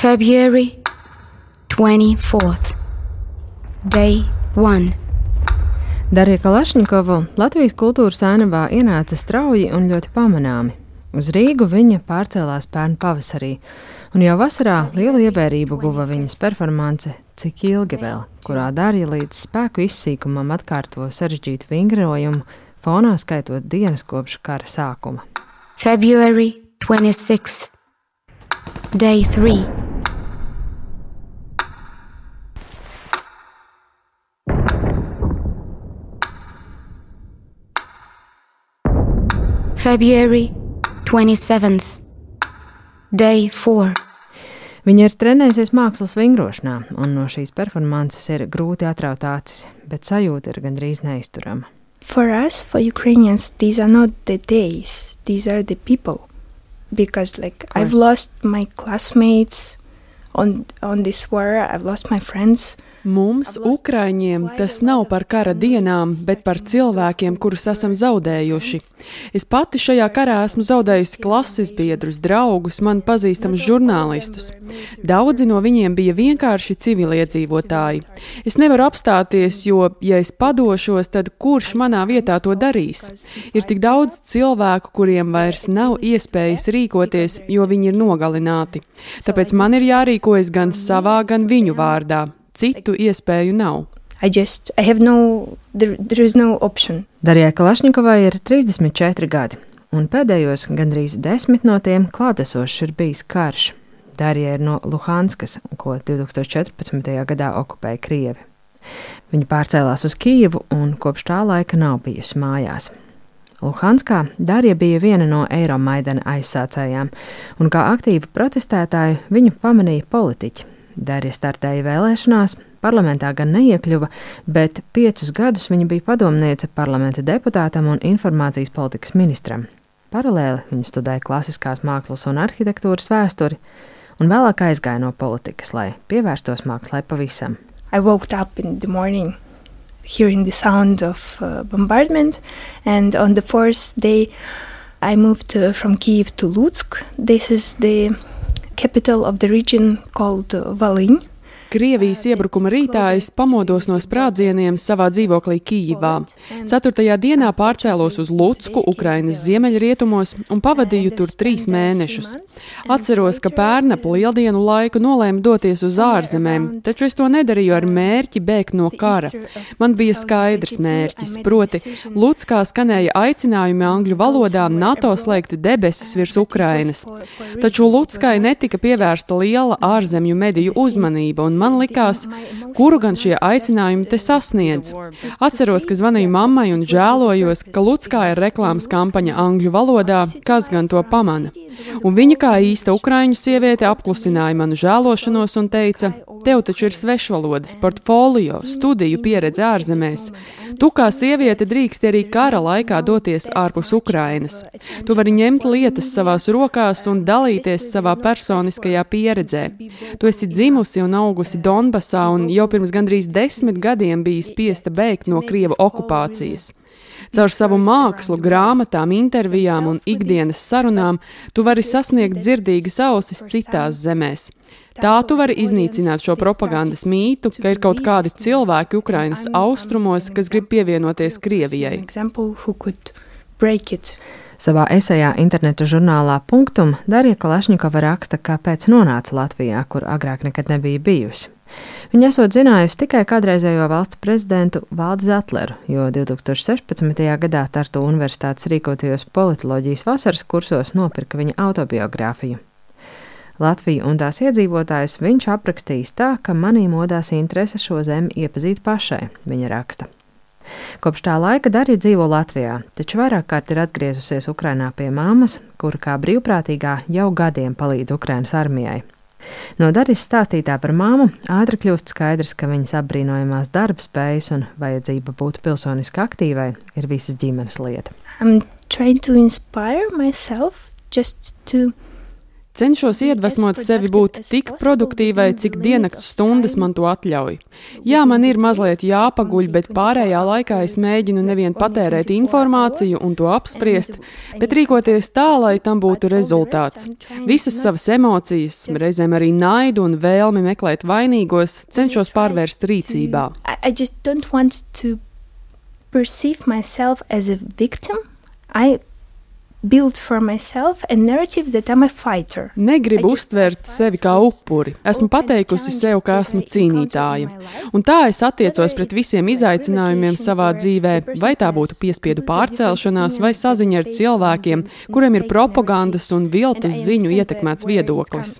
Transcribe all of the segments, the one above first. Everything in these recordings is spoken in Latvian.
February 24th, Day 1. Darija Kalašņikova Latvijas kultūras ainavā ienāca strauji un ļoti pamanāmi. Uz Rīgu viņa pārcēlās pērn pavasarī, un jau vasarā lielu ievērību guva viņas performance Cik ilgi vēl, kurā Darija līdz spēku izsīkumam atkārto sarežģītu vingrojumu, fonā skaitot dienas kopš kara sākuma. February 26th, Day 3. February 27th, Day 4. Viņa ir trenējusies mākslas vingrošanā, un no šīs performances ir grūti atraut acis, bet sajūta ir gandrīz neizturama. For us, for Ukrainians, these are not the days, these are the people. Because, like, I've lost my classmates on, on this war, I've lost my friends. Mums, Ukrāņiem, tas nav par kara dienām, bet par cilvēkiem, kurus esam zaudējuši. Es pati šajā karā esmu zaudējusi klases biedrus, draugus, man pazīstamus žurnālistus. Daudzi no viņiem bija vienkārši civiliedzīvotāji. Es nevaru apstāties, jo, ja es padošos, tad kurš manā vietā to darīs? Ir tik daudz cilvēku, kuriem vairs nav iespējas rīkoties, jo viņi ir nogalināti. Tāpēc man ir jārīkojas gan savā, gan viņu vārdā. Citu iespēju nav. I just, I have no, there, there is no option. Darijai Kalašņikovai ir 34 gadi, un pēdējos gandrīz desmit no tiem klātesošs ir bijis karš. Darija ir no Luhanskas, ko 2014. gadā okupēja Krievi. Viņa pārcēlās uz Kijevu un kopš tā laika nav bijusi mājās. Luhanskā Darija bija viena no Eiromaidana aizsācējām, un kā aktīva protestētāja viņu pamanīja politiķi, Darija startēja vēlēšanās, parlamentā gan neiekļuva, bet piecus gadus viņa bija padomniece parlamenta deputātam un informācijas politikas ministram. Paralēli viņa studēja klasiskās mākslas un arhitektūras vēsturi, un vēlāk aizgāja no politikas, lai pievērstos mākslai pavisam. I woke up in the morning hearing the sound of uh, bombardment, and on the fourth day I moved uh, from Kiev to Lutsk. This is the capital of the region called uh, Volyn. Krievijas iebrukuma rītā es pamodos no sprādzieniem savā dzīvoklī Kīvā. Ceturtajā dienā pārcēlos uz Lutsku, Ukrainas ziemeļrietumos, un pavadīju tur trīs mēnešus. Atceros, ka pērn ap lieldienu laiku nolēmu doties uz ārzemēm, taču es to nedarīju ar mērķi bēgt no kara. Man bija skaidrs mērķis, proti, Lutskā skanēja aicinājumi angļu valodā NATO slēgt debesis virs Ukrainas. Taču Lutskai netika pievērsta liela ārzemju mediju uzmanība, un man likās, kuru gan šie aicinājumi te sasniedz. Atceros, ka zvanīju mammai un žēlojos, ka Lutskā ir reklāmas kampaņa angļu valodā, kas gan to pamana. Un viņa kā īsta ukraiņu sieviete apklusināja manu žēlošanos un teica: Tev taču ir svešvalodas, portfolio, studiju pieredze ārzemēs. Tu kā sieviete drīksti arī kara laikā doties ārpus Ukrainas. Tu vari ņemt lietas savās rokās un dalīties savā personiskajā pieredzē. Tu esi dzimusi un augusi Donbasā un jau pirms gandrīz desmit gadiem biji spiesta bēgt no Krieva okupācijas. Caur savu mākslu, grāmatām, intervijām un ikdienas sarunām tu vari sasniegt dzirdīgas ausis citās zemēs. Tā tu vari iznīcināt šo propagandas mītu, ka ir kaut kādi cilvēki Ukrainas austrumos, kas grib pievienoties Krievijai. Savā esejā interneta žurnālā Punktum Darija Kalašņikova raksta, kāpēc nonāca Latvijā, kur agrāk nekad nebija bijusi. Viņa esot zinājusi tikai kādreizējo valsts prezidentu Valdu Zetleru, jo 2016. gadā Tartu Universitātes rīkotajos politoloģijas vasaras kursos nopirka viņa autobiogrāfiju. Latviju un tās iedzīvotājus viņš aprakstījis tā, ka manī modās interese šo zemi iepazīt pašai, viņa raksta. Kopš tā laika Darija dzīvo Latvijā, taču vairāk kārt ir atgriezusies Ukrainā pie māmas, kura kā brīvprātīgā jau gadiem palīdz Ukrainas armijai. No Darijas stāstītā par māmu ātri kļūst skaidrs, ka viņas apbrīnojamās darba spējas un vajadzība būt pilsoniski aktīvai ir visas ģimenes lieta. I'm trying to inspire myself just to Cenšos iedvesmot sevi būt tik produktīvai, cik diennakts stundas man to atļauj. Jā, man ir mazliet jāpaguļ, bet pārējā laikā es mēģinu nevien patērēt informāciju un to apspriest, bet rīkoties tā, lai tam būtu rezultāts. Visas savas emocijas, reizēm arī naidu un vēlmi meklēt vainīgos, cenšos pārvērst rīcībā. Perceive myself as a victim. I Negribu uztvert sevi kā upuri. Esmu pateikusi sev, ka esmu cīnītāja. Un tā es attiecos pret visiem izaicinājumiem savā dzīvē, vai tā būtu piespiedu pārcelšanās vai saziņa ar cilvēkiem, kuriem ir propagandas un viltus ziņu ietekmēts viedoklis.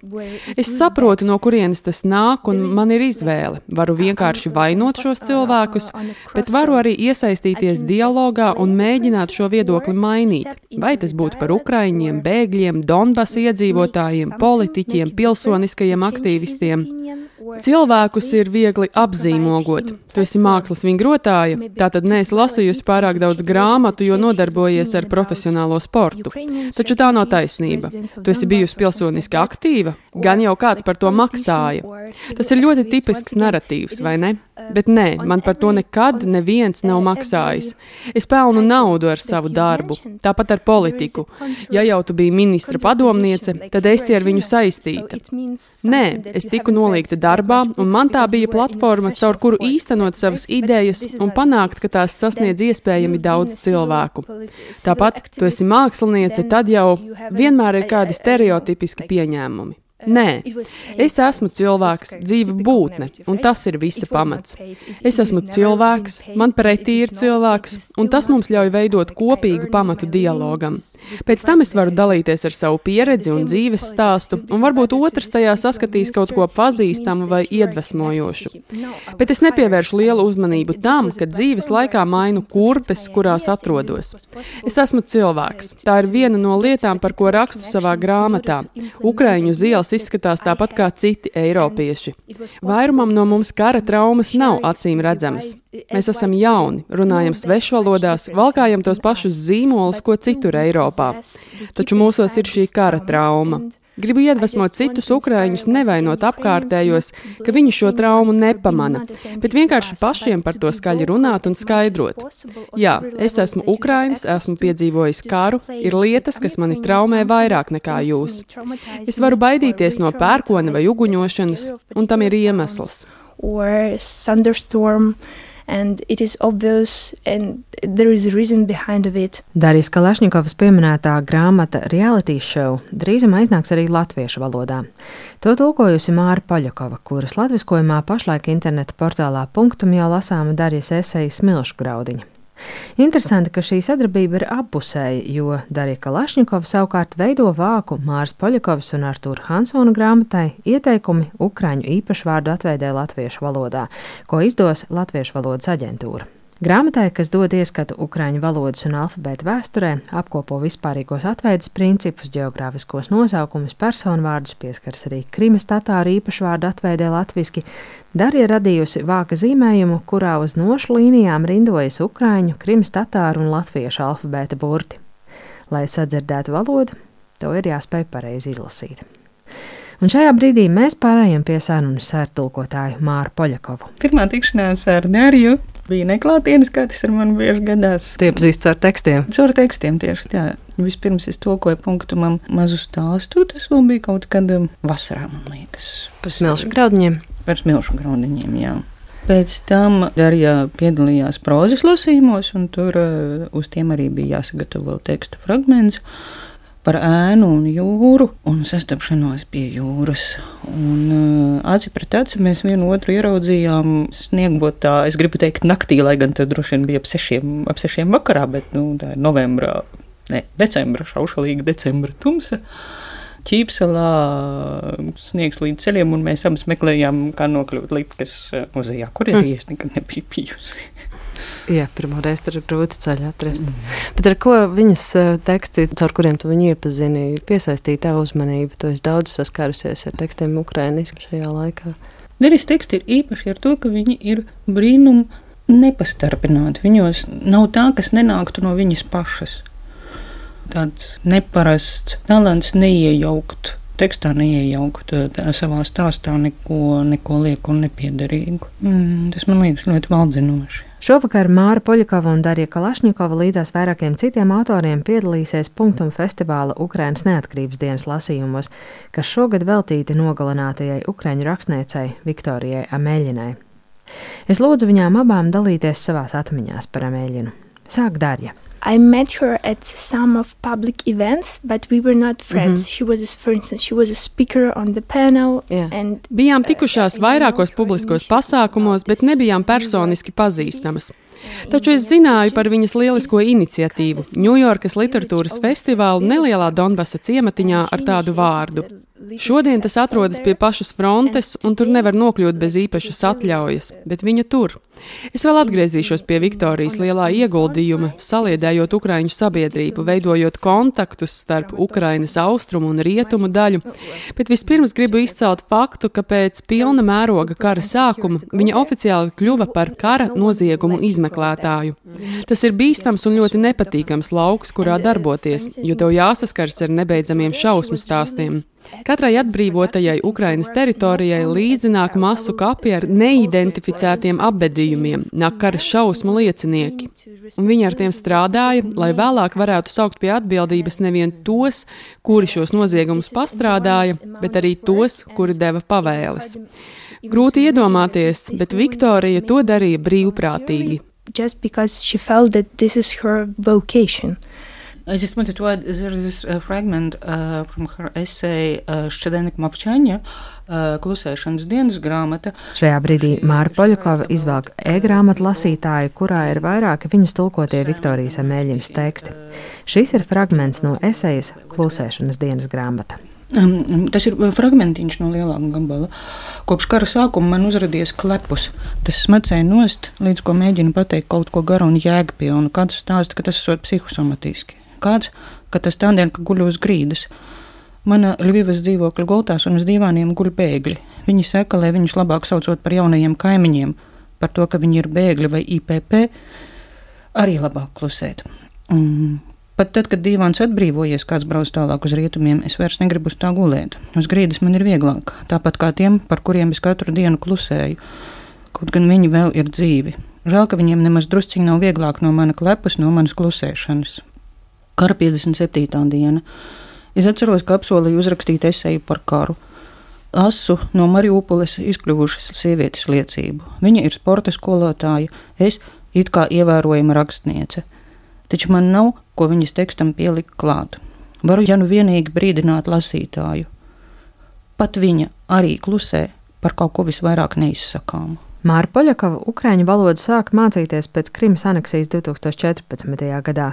Es saprotu, no kurienes tas nāk, un man ir izvēle. Varu vienkārši vainot šos cilvēkus, bet varu arī iesaistīties dialogā un mēģināt šo viedokli mainīt. Vai tas tas būtu par ukraiņiem, bēgļiem, Donbas iedzīvotājiem, politiķiem, pilsoniskajiem aktīvistiem. Cilvēkus ir viegli apzīmogot. Tu esi mākslas vingrotāja, tātad neesi lasījusi pārāk daudz grāmatu, jo nodarbojies ar profesionālo sportu. Taču tā nav taisnība. Tu esi bijusi pilsoniski aktīva, gan jau kāds par to maksāja. Tas ir ļoti tipisks narratīvs, vai ne? Bet nē, man par to nekad neviens nav maksājis. Es pelnu naudu ar savu darbu, tāpat ar politiku. Ja jau tu biji ministra padomniece, tad esi ar viņu saistīta. Nē, es tiku nolīgta darbā, un man tā bija platforma, caur kuru īstenot savas idejas un panākt, ka tās sasniedz iespējami daudz cilvēku. Tāpat, tu esi māksliniece, tad jau vienmēr ir kādi stereotipiski pieņēmumi. Nē, es esmu cilvēks, dzīva būtne, un tas ir visa pamats. Es esmu cilvēks, man pretī ir cilvēks, un tas mums ļauj veidot kopīgu pamatu dialogam. Pēc tam es varu dalīties ar savu pieredzi un dzīves stāstu, un varbūt otrs tajā saskatīs kaut ko pazīstamu vai iedvesmojošu. Bet es nepievēršu lielu uzmanību tam, ka dzīves laikā mainu kurpes, kurās atrodos. Es esmu cilvēks. Tā ir viena no lietām, par ko rakstu savā grāmatā. Ukraiņu zils tēls izskatās tāpat kā citi eiropieši. Vairumam no mums kara traumas nav acīm redzamas. Mēs esam jauni, runājam svešvalodās, valkājam tos pašus zīmolus, ko citur Eiropā. Taču mūsos ir šī kara trauma. Gribu iedvesmot citus ukrāņus, nevainot apkārtējos, ka viņi šo traumu nepamana, bet vienkārši pašiem par to skaļi runāt un skaidrot. Jā, es esmu ukrāņš, esmu piedzīvojis karu, ir lietas, kas mani traumē vairāk nekā jūs. Es varu baidīties no pērkona vai uguņošanas, un tam ir iemesls. Or thunderstorm and it is obvious and there is a reason behind it. Darijas Kalašņikovas pieminētā grāmata Reality Show drīzumā iznāks arī latviešu valodā. To tulkojusi Māra Paļakova, kuras latviskojumā pašlaik interneta portālā punktum jau lasāma Darijas eseja Smilšu graudiņa. Interesanti, ka šī sadarbība ir appusēja, jo Darija Kalašņikova savukārt veido vāku Māras Poļakovas un Artūra Hansona grāmatai ieteikumi Ukraiņu īpašvārdu atveidē latviešu valodā, ko izdos Latviešu valodas aģentūra. Grāmatai, kas dod ieskatu ukraiņu valodas un alfabēta vēsturē, apkopo vispārīgos atveidas principus, geogrāfiskos nosaukumus, personvārdus, pieskars arī krimas tatāru īpašvārdu atveidē latviski, Darija radījusi vāka zīmējumu, kurā uz nošu līnijām rindojas ukraiņu, krimas tatāru un latviešu alfabēta burti. Lai sadzirdētu valodu, to ir jāspēj pareizi izlasīt. Un šajā brīdī mēs pārējām pie sarunas ar tulkotāju Māru Poļakovu. Pirmā tikšanās ar Dariju bija neklātienes, kā tas ar mani bieži gadās. Tie pazīst ar tekstiem. Caur tekstiem tieši tā. Vispirms es tulkoju punktumam mazu stāstu. Tas vēl bija kaut kad vasarā, man liekas. Par smilšu graudiņiem. Par smilšu graudiņiem, jā. Pēc tam Darija piedalījās prozas lasījumos, un tur uh, uz tiem arī bija jāsagatavo teksta fragments par ēnu un jūru un sastapšanos pie jūras. Un, uh, aci pret aci mēs vienu otru ieraudzījām sniegbotā, es gribu teikt, naktī, lai gan tur droši vien bija ap sešiem, ap sešiem vakarā, bet nu, tā ir novembrā, ne, decembra, šaušalīga decembra tumsa. Ķīpselā sniegs līdz ceļiem, un mēs abas meklējām, kā nokļūt Lipkas muzejā, kur arī mm. es nekad nebiju bijusi. Jā, pirmā reize ir grūti ceļu atrast. Mm. Bet ar ko viņas teksti, caur kuriem tu viņu iepazini, piesaistīja tavu uzmanību? Tu esi daudz saskārusies ar tekstiem ukrainiski šajā laikā. Nevis teksti ir īpaši ar to, ka viņi ir brīnum nepastarpināti. Viņos nav tā, kas nenāktu no viņas pašas. Tāds neparasts talants neiejaukt tekstā neiejaukt savā stāstā neko, neko lieku un nepiederīgu. Mm, tas man liekas ļoti valdzinoši. Šovakar Māra Poļakova un Darija Kalašņikova līdzās vairākiem citiem autoriem piedalīsies Punktum festivāla Ukrainas neatkarības dienas lasījumos, kas šogad veltīti nogalinātajai ukraiņu rakstniecei Viktorijai Ameļinai. Es lūdzu viņām abām dalīties savās atmiņās par Ameļinu. Sāk Darja. I met her at some of public events, but we were not friends. Mm -hmm. She was, a, for instance, she was a speaker on the panel. Yeah. And, bijām tikušās vairākos publiskos pasākumos, bet nebijām personiski pazīstamas. Taču es zināju par viņas lielisko iniciatīvu - Ņujorkas literatūras festivālu nelielā Donbasa ciematiņā ar tādu vārdu. Šodien tas atrodas pie pašas frontes, un tur nevar nokļūt bez īpašas atļaujas, bet viņa tur. Es vēl atgriezīšos pie Viktorijas lielā ieguldījuma, saliedējot Ukraiņu sabiedrību, veidojot kontaktus starp Ukrainas austrumu un rietumu daļu, bet vispirms gribu izcelt faktu, ka pēc pilna mēroga kara sākuma viņa oficiāli kļuva par kara noziegumu izmeklētāju. Tas ir bīstams un ļoti nepatīkams lauks, kurā darboties, jo tev jāsaskars ar nebeidzamiem šausmu stāstiem. Katrai atbrīvotajai Ukrainas teritorijai līdzi nāk masu kapi ar neidentificētiem apbedījumiem, nāk kara šausmu liecinieki. Un viņi ar tiem strādāja, lai vēlāk varētu saukt pie atbildības nevien tos, kuri šos noziegumus pastrādāja, bet arī tos, kuri deva pavēles. Grūti iedomāties, bet Viktorija to darīja brīvprātīgi. Just because she felt that this is her vocation. I just wanted to add there's this uh, fragment uh, from her essay uh, Šķedenika Mavčaņa, uh, Klusēšanas dienas grāmata. Šajā brīdī Māra Poļakova izvelk e-grāmatu lasītāju, kurā ir vairāki viņas tulkotie Viktorijas Amēļinas teksti. Šis ir fragments no esejas Klusēšanas dienas grāmata. Um, tas ir fragmentiņš no lielāka gabala. Kopš kara sākuma man uzrādījās klepus. Tas smacēja nost, līdz ko mēģinu pateikt kaut ko garu un jēgpilnu. Kāds stāsta, ka tas ir psihosomatiski kāds, ka tas tādēļ, ka guļu uz grīdas. Mana Ļuvijas dzīvokļa gultās un uz dīvāniem guļ bēgļi. Viņi saka, lai viņus labāk saucot par jaunajiem kaimiņiem, par to, ka viņi ir bēgļi vai IPP, arī labāk klusēt. Mm. Pat tad, kad dīvāns atbrīvojies, kāds brauc tālāk uz rietumiem, es vairs negribu uz tā gulēt. Uz grīdas man ir vieglāk, tāpat kā tiem, par kuriem es katru dienu klusēju. Kaut gan viņi vēl ir dzīvi. Žēl, ka viņiem nemaz drusciņi nav vieglāk no mana klepus, no manas klusēšanas kara 57. diena. Es atceros, ka apsolīju uzrakstīt esēju par karu. Asu no Mariupoles izkļuvušas sievietes liecību. Viņa ir sporta skolotāja, es it kā ievērojama rakstniece. Taču man nav, ko viņas tekstam pielikt klāt. Varu ja nu vienīgi brīdināt lasītāju. Pat viņa arī klusē par kaut ko visvairāk neizsakāmu. Māra Poļakova ukraiņu valodu sāka mācīties pēc Krimas aneksijas 2014. gadā,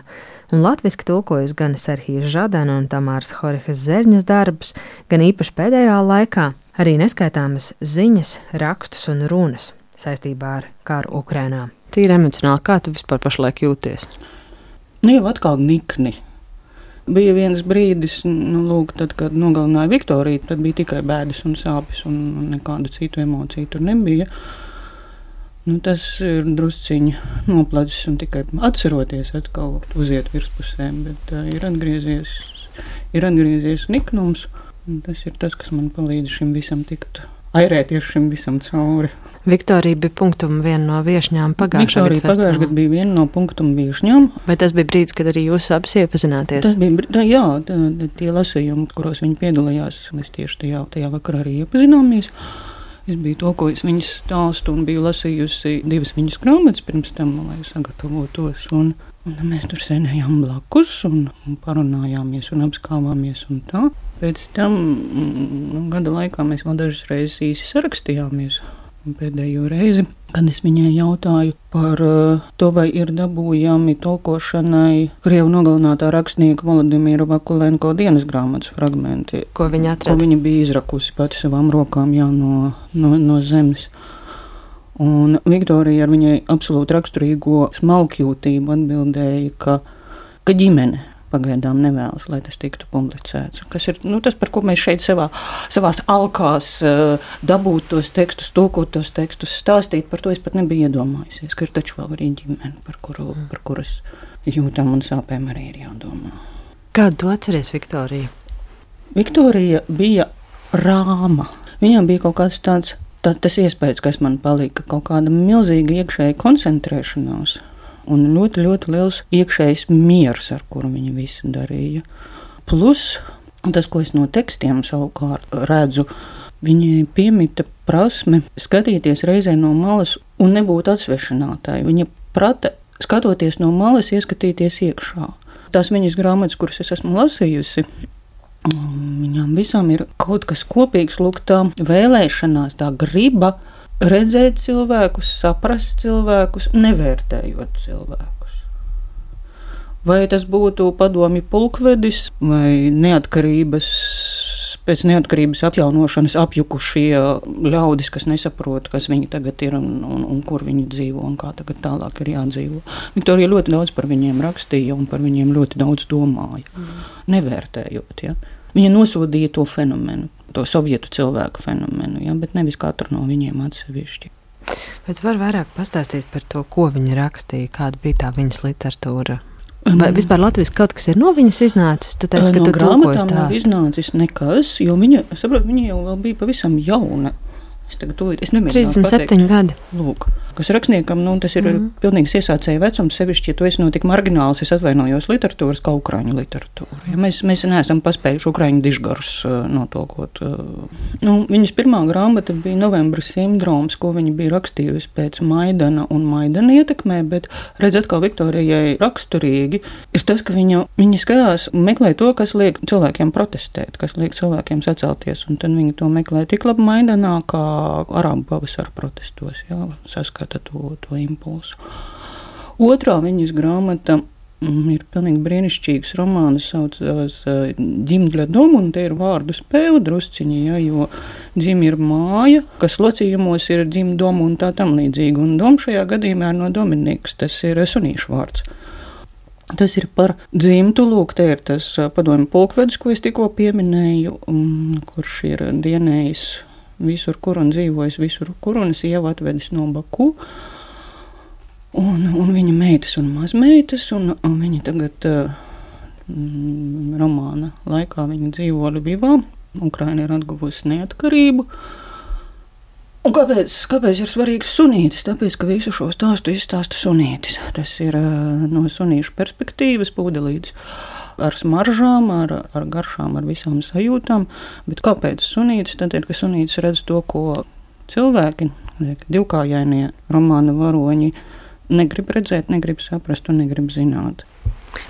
un latviešu tulkojas gan Serhijas Žadana un Tamāras Horihas Zerņas darbus, gan īpaši pēdējā laikā arī neskaitāmas ziņas, rakstus un runas saistībā ar karu Ukrainā. Tīri emocionāli, kā tu vispār pašlaik jūties? Nu, jau atkal nikni. Bija viens brīdis, nu, lūk, tad, kad nogalināja Viktoriju, tad bija tikai bēdas un sāpes, un nekādu citu emociju tur nebija. Uh, Nu, tas ir drusciņš noplācis un tikai atceroties, atkal uziet virspusē, bet uh, ir, atgriezies, ir atgriezies niknums. Tas ir tas, kas man palīdz šim visam tikt, airēties šim visam cauri. Viktorija bija punktuma viena no viesņām pagājušajā gadā. Pagājušajā gadā bija viena no punktuma viesņām. Vai tas bija brīdis, kad arī jūs abas iepazināties? Tas bija, tā, jā, tā, tie lasījumi, kuros viņi piedalījās, mēs tieši tajā, tajā vakarā arī iepazināmies. Es biju tulkojis viņas stāstu un biju lasījusi divas viņas grāmatas pirms tam, lai sagatavotos. Un, un mēs tur sēdējām blakus un, un parunājāmies un apskāvāmies. Un tā. Pēc tam nu, gada laikā mēs vēl dažas reizes īsi sarakstījāmies. Pēdējo reizi, kad es viņai jautāju par uh, to, vai ir dabūjami tulkošanai Krievu nogalinātā rakstnieka Vladimira Vakulenko dienas grāmatas fragmenti, ko viņa atrada. Ko viņa bija izrakusi pati savām rokām jā, no, no, no zemes. Un Viktorija ar viņai absolūti raksturīgo smalkjūtību atbildēja, ka, ka ģimene pagaidām nevēlas, lai tas tiktu publicēts. Kas ir nu, tas, par ko mēs šeit savā, savās alkās uh, dabūt tos tekstus, tulkot tos tekstus, stāstīt par to es pat nebiju iedomājusies, ka ir taču vēl arī ģimene, par, kuru, par kuras jūtām un sāpēm arī ir jādomā. Kādu to atceries, Viktorija? Viktorija bija rāma. Viņam bija kaut kāds tāds, tā, tas iespējas, kas man palika, kaut kāda milzīga iekšēja koncentrēšanās un ļoti, ļoti liels iekšējs miers, ar kuru viņa visu darīja. Plus tas, ko es no tekstiem savukārt redzu, viņai piemita prasme skatīties reizē no malas un nebūt atsvešinātāji. Viņa prata, skatoties no malas, ieskatīties iekšā. Tās viņas grāmatas, kuras es esmu lasījusi, Viņām visām ir kaut kas kopīgs, lūk, tā vēlēšanās, tā griba redzēt cilvēkus, saprast cilvēkus, nevērtējot cilvēkus. Vai tas būtu padomju pulkvedis vai neatkarības, pēc neatkarības atjaunošanas apjukušie ļaudis, kas nesaprot, kas viņi tagad ir un, un, un kur viņi dzīvo un kā tagad tālāk ir jādzīvo. Viktorija ļoti daudz par viņiem rakstīja un par viņiem ļoti daudz domāja, mm. nevērtējot. Ja? Viņa nosodīja to fenomenu to sovietu cilvēku fenomenu, ja, bet nevis katru no viņiem atsevišķi. Bet var vairāk pastāstīt par to, ko viņa rakstīja, kāda bija tā viņas literatūra. Vai vispār Latvijas kaut kas ir no viņas iznācis? Tu teici, ka no tu grāmatām nav iznācis nekas, jo viņa, saprot, viņa jau bija pavisam jauna. Es tagad to es nemēģinu. 37 gadi. Lūk, kas rakstniekam, nu, tas ir mm. pilnīgs iesācēja vecums, sevišķi, ja tu esi no tik margināls, es atvainojos literatūras, kā ukrāņu literatūra. Ja mēs, mēs neesam paspējuši ukrāņu dižgarus notolkot. Nu, viņas pirmā grāmata bija novembra sindroms, ko viņa bija rakstījusi pēc Maidana un Maidana ietekmē, bet redz atkal Viktorijai raksturīgi ir tas, ka viņa, viņa skatās un meklē to, kas liek cilvēkiem protestēt, kas liek cilvēkiem sacelties, un tad viņa to meklē tik labi Maidanā, kā Arābu pavasara protestos, jā, saskata to, to impulsu. Otrā viņas grāmata mm, ir pilnīgi brīnišķīgs romāns, saucās Ģimģa doma, un te ir vārdu spēle drusciņi, ja, jo dzim ir māja, kas locījumos ir dzim doma un tā tam līdzīgi, un doma šajā gadījumā ir no Dominikas, tas ir sunīšu vārds. Tas ir par dzimtu. Lūk, te ir tas padomju pulkvedis, ko es tikko pieminēju, um, kurš ir dienējis visur, kur un dzīvojis visur, kur un sieva atvedis no Baku. Un, un viņa meitas un mazmeitas, un, un viņa tagad mm, romāna laikā viņa dzīvo Ļuvivā. Ukraina ir atguvusi neatkarību. Un kāpēc, kāpēc ir svarīgs sunītis? Tāpēc, ka visu šo stāstu izstāsta sunītis. Tas ir no sunīšu perspektīvas pūdelītis ar smaržām, ar, ar garšām, ar visām sajūtām. Bet kāpēc sunītis? Tādēļ, ka sunītis redz to, ko cilvēki, divkājainie romāna varoņi, negrib redzēt, negrib saprast un negrib zināt.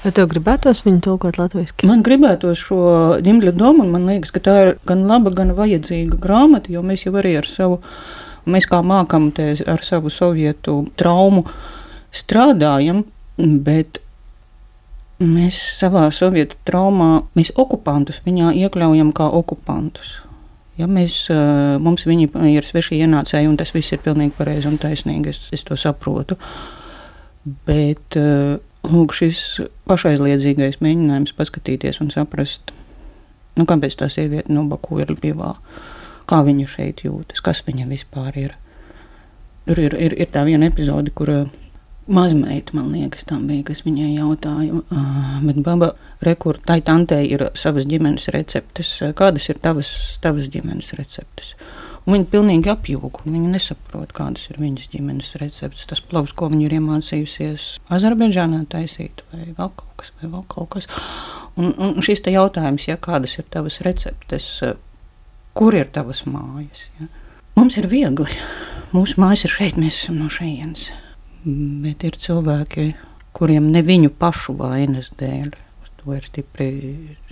Vai tev gribētos viņu tulkot latviešu? Man gribētos šo ģimļa domu, un man liekas, ka tā ir gan laba, gan vajadzīga grāmata, jo mēs jau arī ar savu, mēs kā mākam te ar savu sovietu traumu strādājam, bet Mēs savā sovietu traumā, mēs okupantus viņā iekļaujam kā okupantus. Ja mēs, mums viņi ir sveši ienācēji, un tas viss ir pilnīgi pareizi un taisnīgi, es, es to saprotu. Bet lūk, šis pašaizliedzīgais mēģinājums paskatīties un saprast, nu, kāpēc tā sieviete no Baku ir Lvivā, kā viņa šeit jūtas, kas viņa vispār ir. Tur ir, ir, ir tā viena epizode, kur Mazmeita, man liekas, tam bija, kas viņai jautāja, bet baba rekur, tai tantei ir savas ģimenes receptes. Kādas ir tavas, tavas ģimenes receptes? Viņa pilnīgi apjūga, un viņa nesaprot, kādas ir viņas ģimenes receptes. Tas plovs, ko viņa ir iemācījusies Azerbaidžānā taisīt, vai vēl kaut kas, vēl kaut kas. Un, un šis jautājums, ja kādas ir tavas receptes, kur ir tavas mājas? Ja? Mums ir viegli. Mūsu mājas ir šeit, mēs esam no šejienes bet ir cilvēki, kuriem ne viņu pašu vainas dēļ. To ir stipri,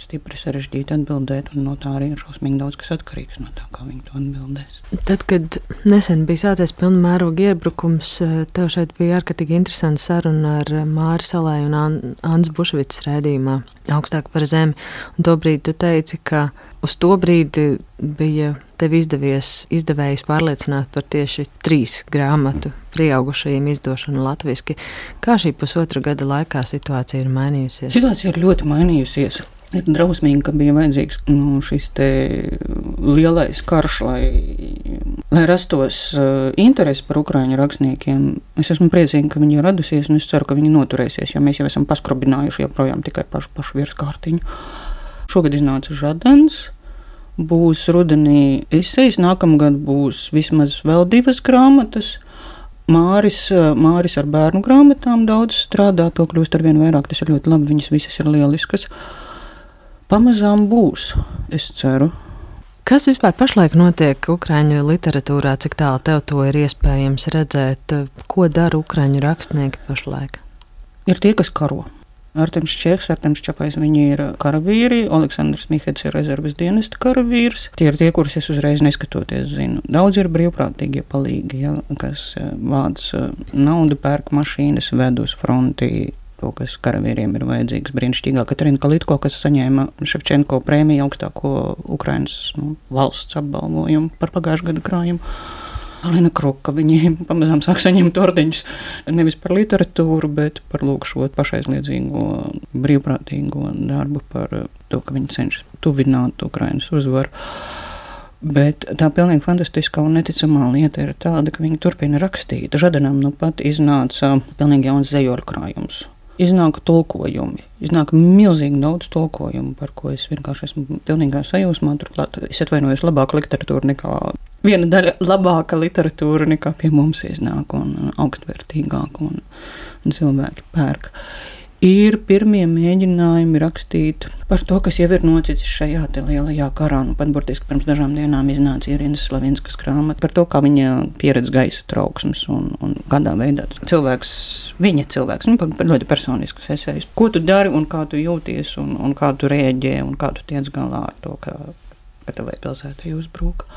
stipri sarežģīti atbildēt, un no tā arī ir šausmīgi daudz kas atkarīgs no tā, kā viņi to atbildēs. Tad, kad nesen bija sācies pilna mēroga iebrukums, tev šeit bija ārkārtīgi interesanta saruna ar Māri Salai un Ants Bušvits rēdījumā augstāk par zemi. Un tobrīd tu teici, ka uz to brīdi bija tev izdevies izdevējus pārliecināt par tieši trīs grāmatu pieaugušajiem izdošanu latviešu. Kā šī pusotra gada laikā situācija ir mainījusies? Situācija ir ļoti mainījusies. Ir drausmīgi, ka bija vajadzīgs nu, šis lielais karš, lai, lai rastos uh, interesi par ukrāņu rakstniekiem. Es esmu priecīga, ka viņi ir radusies, un es ceru, ka viņi noturēsies, jo mēs jau esam paskrobinājuši joprojām tikai pašu, pašu virskārtiņu. Šogad iznāca Žadans. Būs rudenī esejas, nākamgad būs vismaz vēl divas grāmatas. Māris, Māris ar bērnu grāmatām daudz strādā, to kļūst ar vien vairāk. Tas ir ļoti labi, viņas visas ir lieliskas. Pamazām būs, es ceru. Kas vispār pašlaik notiek Ukrāņu literatūrā, cik tālu tev to ir iespējams redzēt? Ko dara Ukrāņu rakstnieki pašlaik? Ir tie, kas karo. Artemis Čehs, Artemis Čapais, viņi ir karavīri, Aleksandrs Mihets ir rezerves dienesta karavīrs. Tie ir tie, kurus es uzreiz neskatoties zinu. Daudz ir brīvprātīgie palīgi, ja, kas eh, vāc eh, naudu, pērk mašīnas, ved uz fronti to, kas karavīriem ir vajadzīgs. Brīnišķīgā Katrīna Kalitko, kas saņēma Ševčenko prēmiju augstāko Ukrainas nu, valsts apbalvojumu par pagājušā gada krājumu. Alina Kruka. Viņi pamazām sāk saņemt ordeņus nevis par literatūru, bet par lūk, šo pašaizliedzīgo, brīvprātīgo darbu, par to, ka viņi cenšas tuvināt Ukrainas uzvaru. Bet tā pilnīgi fantastiskā un neticamā lieta ir tāda, ka viņi turpina rakstīt. Žadanam nu pat iznāca pilnīgi jauns zejoļu krājums iznāk tulkojumi. Iznāk milzīgi daudz tulkojumu, par ko es vienkārši esmu pilnīgā sajūsmā. Turklāt es atvainojos labāka literatūra nekā viena daļa labāka literatūra nekā pie mums iznāk un augstvērtīgāka un, un cilvēki pērk ir pirmie mēģinājumi rakstīt par to, kas jau ir noticis šajā lielajā karā. Nu, pat burtiski pirms dažām dienām iznāca Irīnas Slavinskas grāmata par to, kā viņa pieredz gaisa trauksmes un, un kādā veidā cilvēks, viņa cilvēks, nu, ļoti personisks esejs. Ko tu dari un kā tu jūties un, un kā tu rēģē un kā tu tiec galā ar to, ka, ka tavai pilsētai uzbrūk.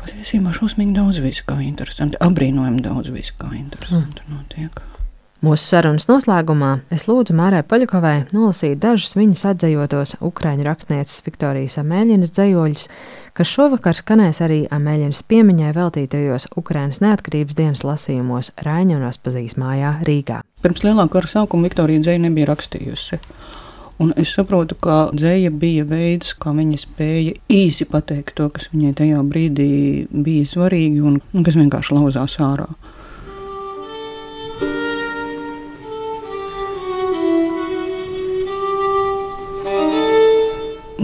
Patiesībā šausmīgi daudz visu kā interesanti, apbrīnojami daudz visu kā interesanti mm. notiek. Mūsu sarunas noslēgumā es lūdzu Mārai Paļakovai nolasīt dažus viņas atzējotos ukraiņu rakstnieces Viktorijas Amēļinas dzējoļus, kas šovakar skanēs arī Amēļinas piemiņai veltītajos Ukrainas neatkarības dienas lasījumos Rāņa un Aspazīs mājā Rīgā. Pirms lielā kara sākuma Viktorija dzēja nebija rakstījusi. Un es saprotu, ka dzēja bija veids, kā viņa spēja īsi pateikt to, kas viņai tajā brīdī bija svarīgi un kas vienkārši lauzās ārā.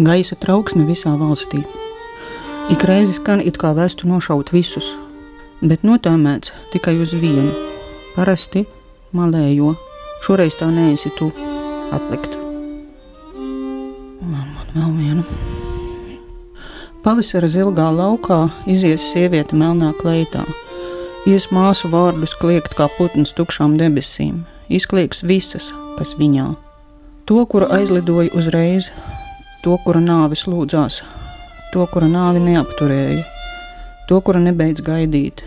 Gaisa trauksme visā valstī. Ik reizi skan it kā vēstu nošaut visus, bet notēmēts tikai uz vienu. Parasti malējo, šoreiz tā neesi tu atlikt. Man, man vēl vienu. Pavasara zilgā laukā izies sieviete melnā kleitā. Ies māsu vārdus kliegt kā putns tukšām debesīm. Izklieks visas, kas viņā. To, kuru aizlidoja uzreiz, to, kura nāvis lūdzās, to, kura nāvi neapturēja, to, kura nebeidz gaidīt,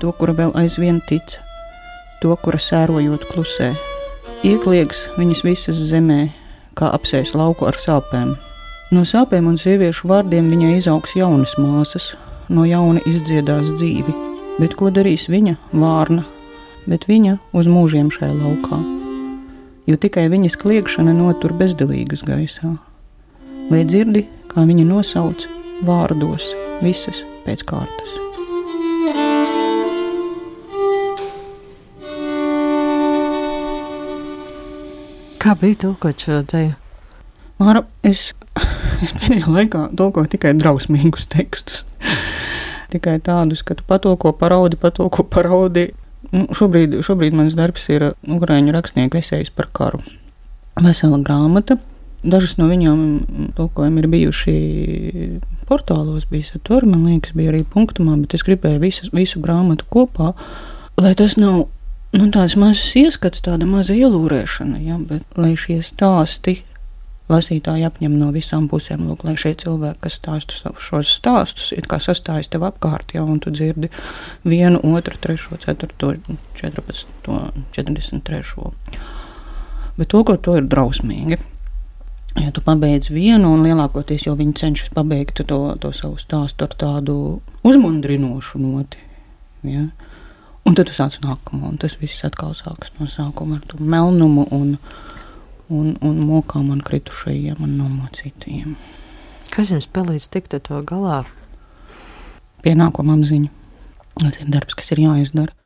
to, kura vēl aizvien tic, to, kura sērojot klusē. Iekliegs viņas visas zemē, kā apsēs lauku ar sāpēm. No sāpēm un sieviešu vārdiem viņai izaugs jaunas māsas, no jauna izdziedās dzīvi, bet ko darīs viņa vārna, bet viņa uz mūžiem šajā laukā, jo tikai viņas kliegšana notur bezdelīgas gaisā vai dzirdi, kā viņa nosauc vārdos visas pēc kārtas. Kā bija tulkot šo dzēju? Māra, es, es pēdējā laikā tulkoju tikai drausmīgus tekstus. tikai tādus, ka tu patoko paraudi, patoko paraudi. Nu, šobrīd, šobrīd mans darbs ir Ukrāņu rakstnieku esejas par karu. Vesela grāmata Dažas no viņām tulkojumi ir bijuši portālos, bija satura, man liekas, bija arī punktumā, bet es gribēju visu, visu grāmatu kopā, lai tas nav nu, tāds mazs ieskats, tāda maza ielūrēšana, ja, bet lai šie stāsti lasītāji apņem no visām pusēm, lūk, lai šie cilvēki, kas stāsta šos stāstus, it kā sastājas tev apkārt, ja, un tu dzirdi vienu, otru, trešo, ceturto, četrpadsmito, četrdesmit trešo. Bet to, ko to ir drausmīgi. Ja tu pabeidz vienu, un lielākoties jau viņi cenšas pabeigt to, to savu stāstu ar tādu uzmundrinošu noti. Ja? Un tad tu sāc nākamo, un tas viss atkal sākas no sākuma ar to melnumu un, un, un mokām un kritušajiem un nomocītajiem. Kas jums palīdz tikt ar to galā? Pienākuma apziņa. Tas ir darbs, kas ir jāizdara.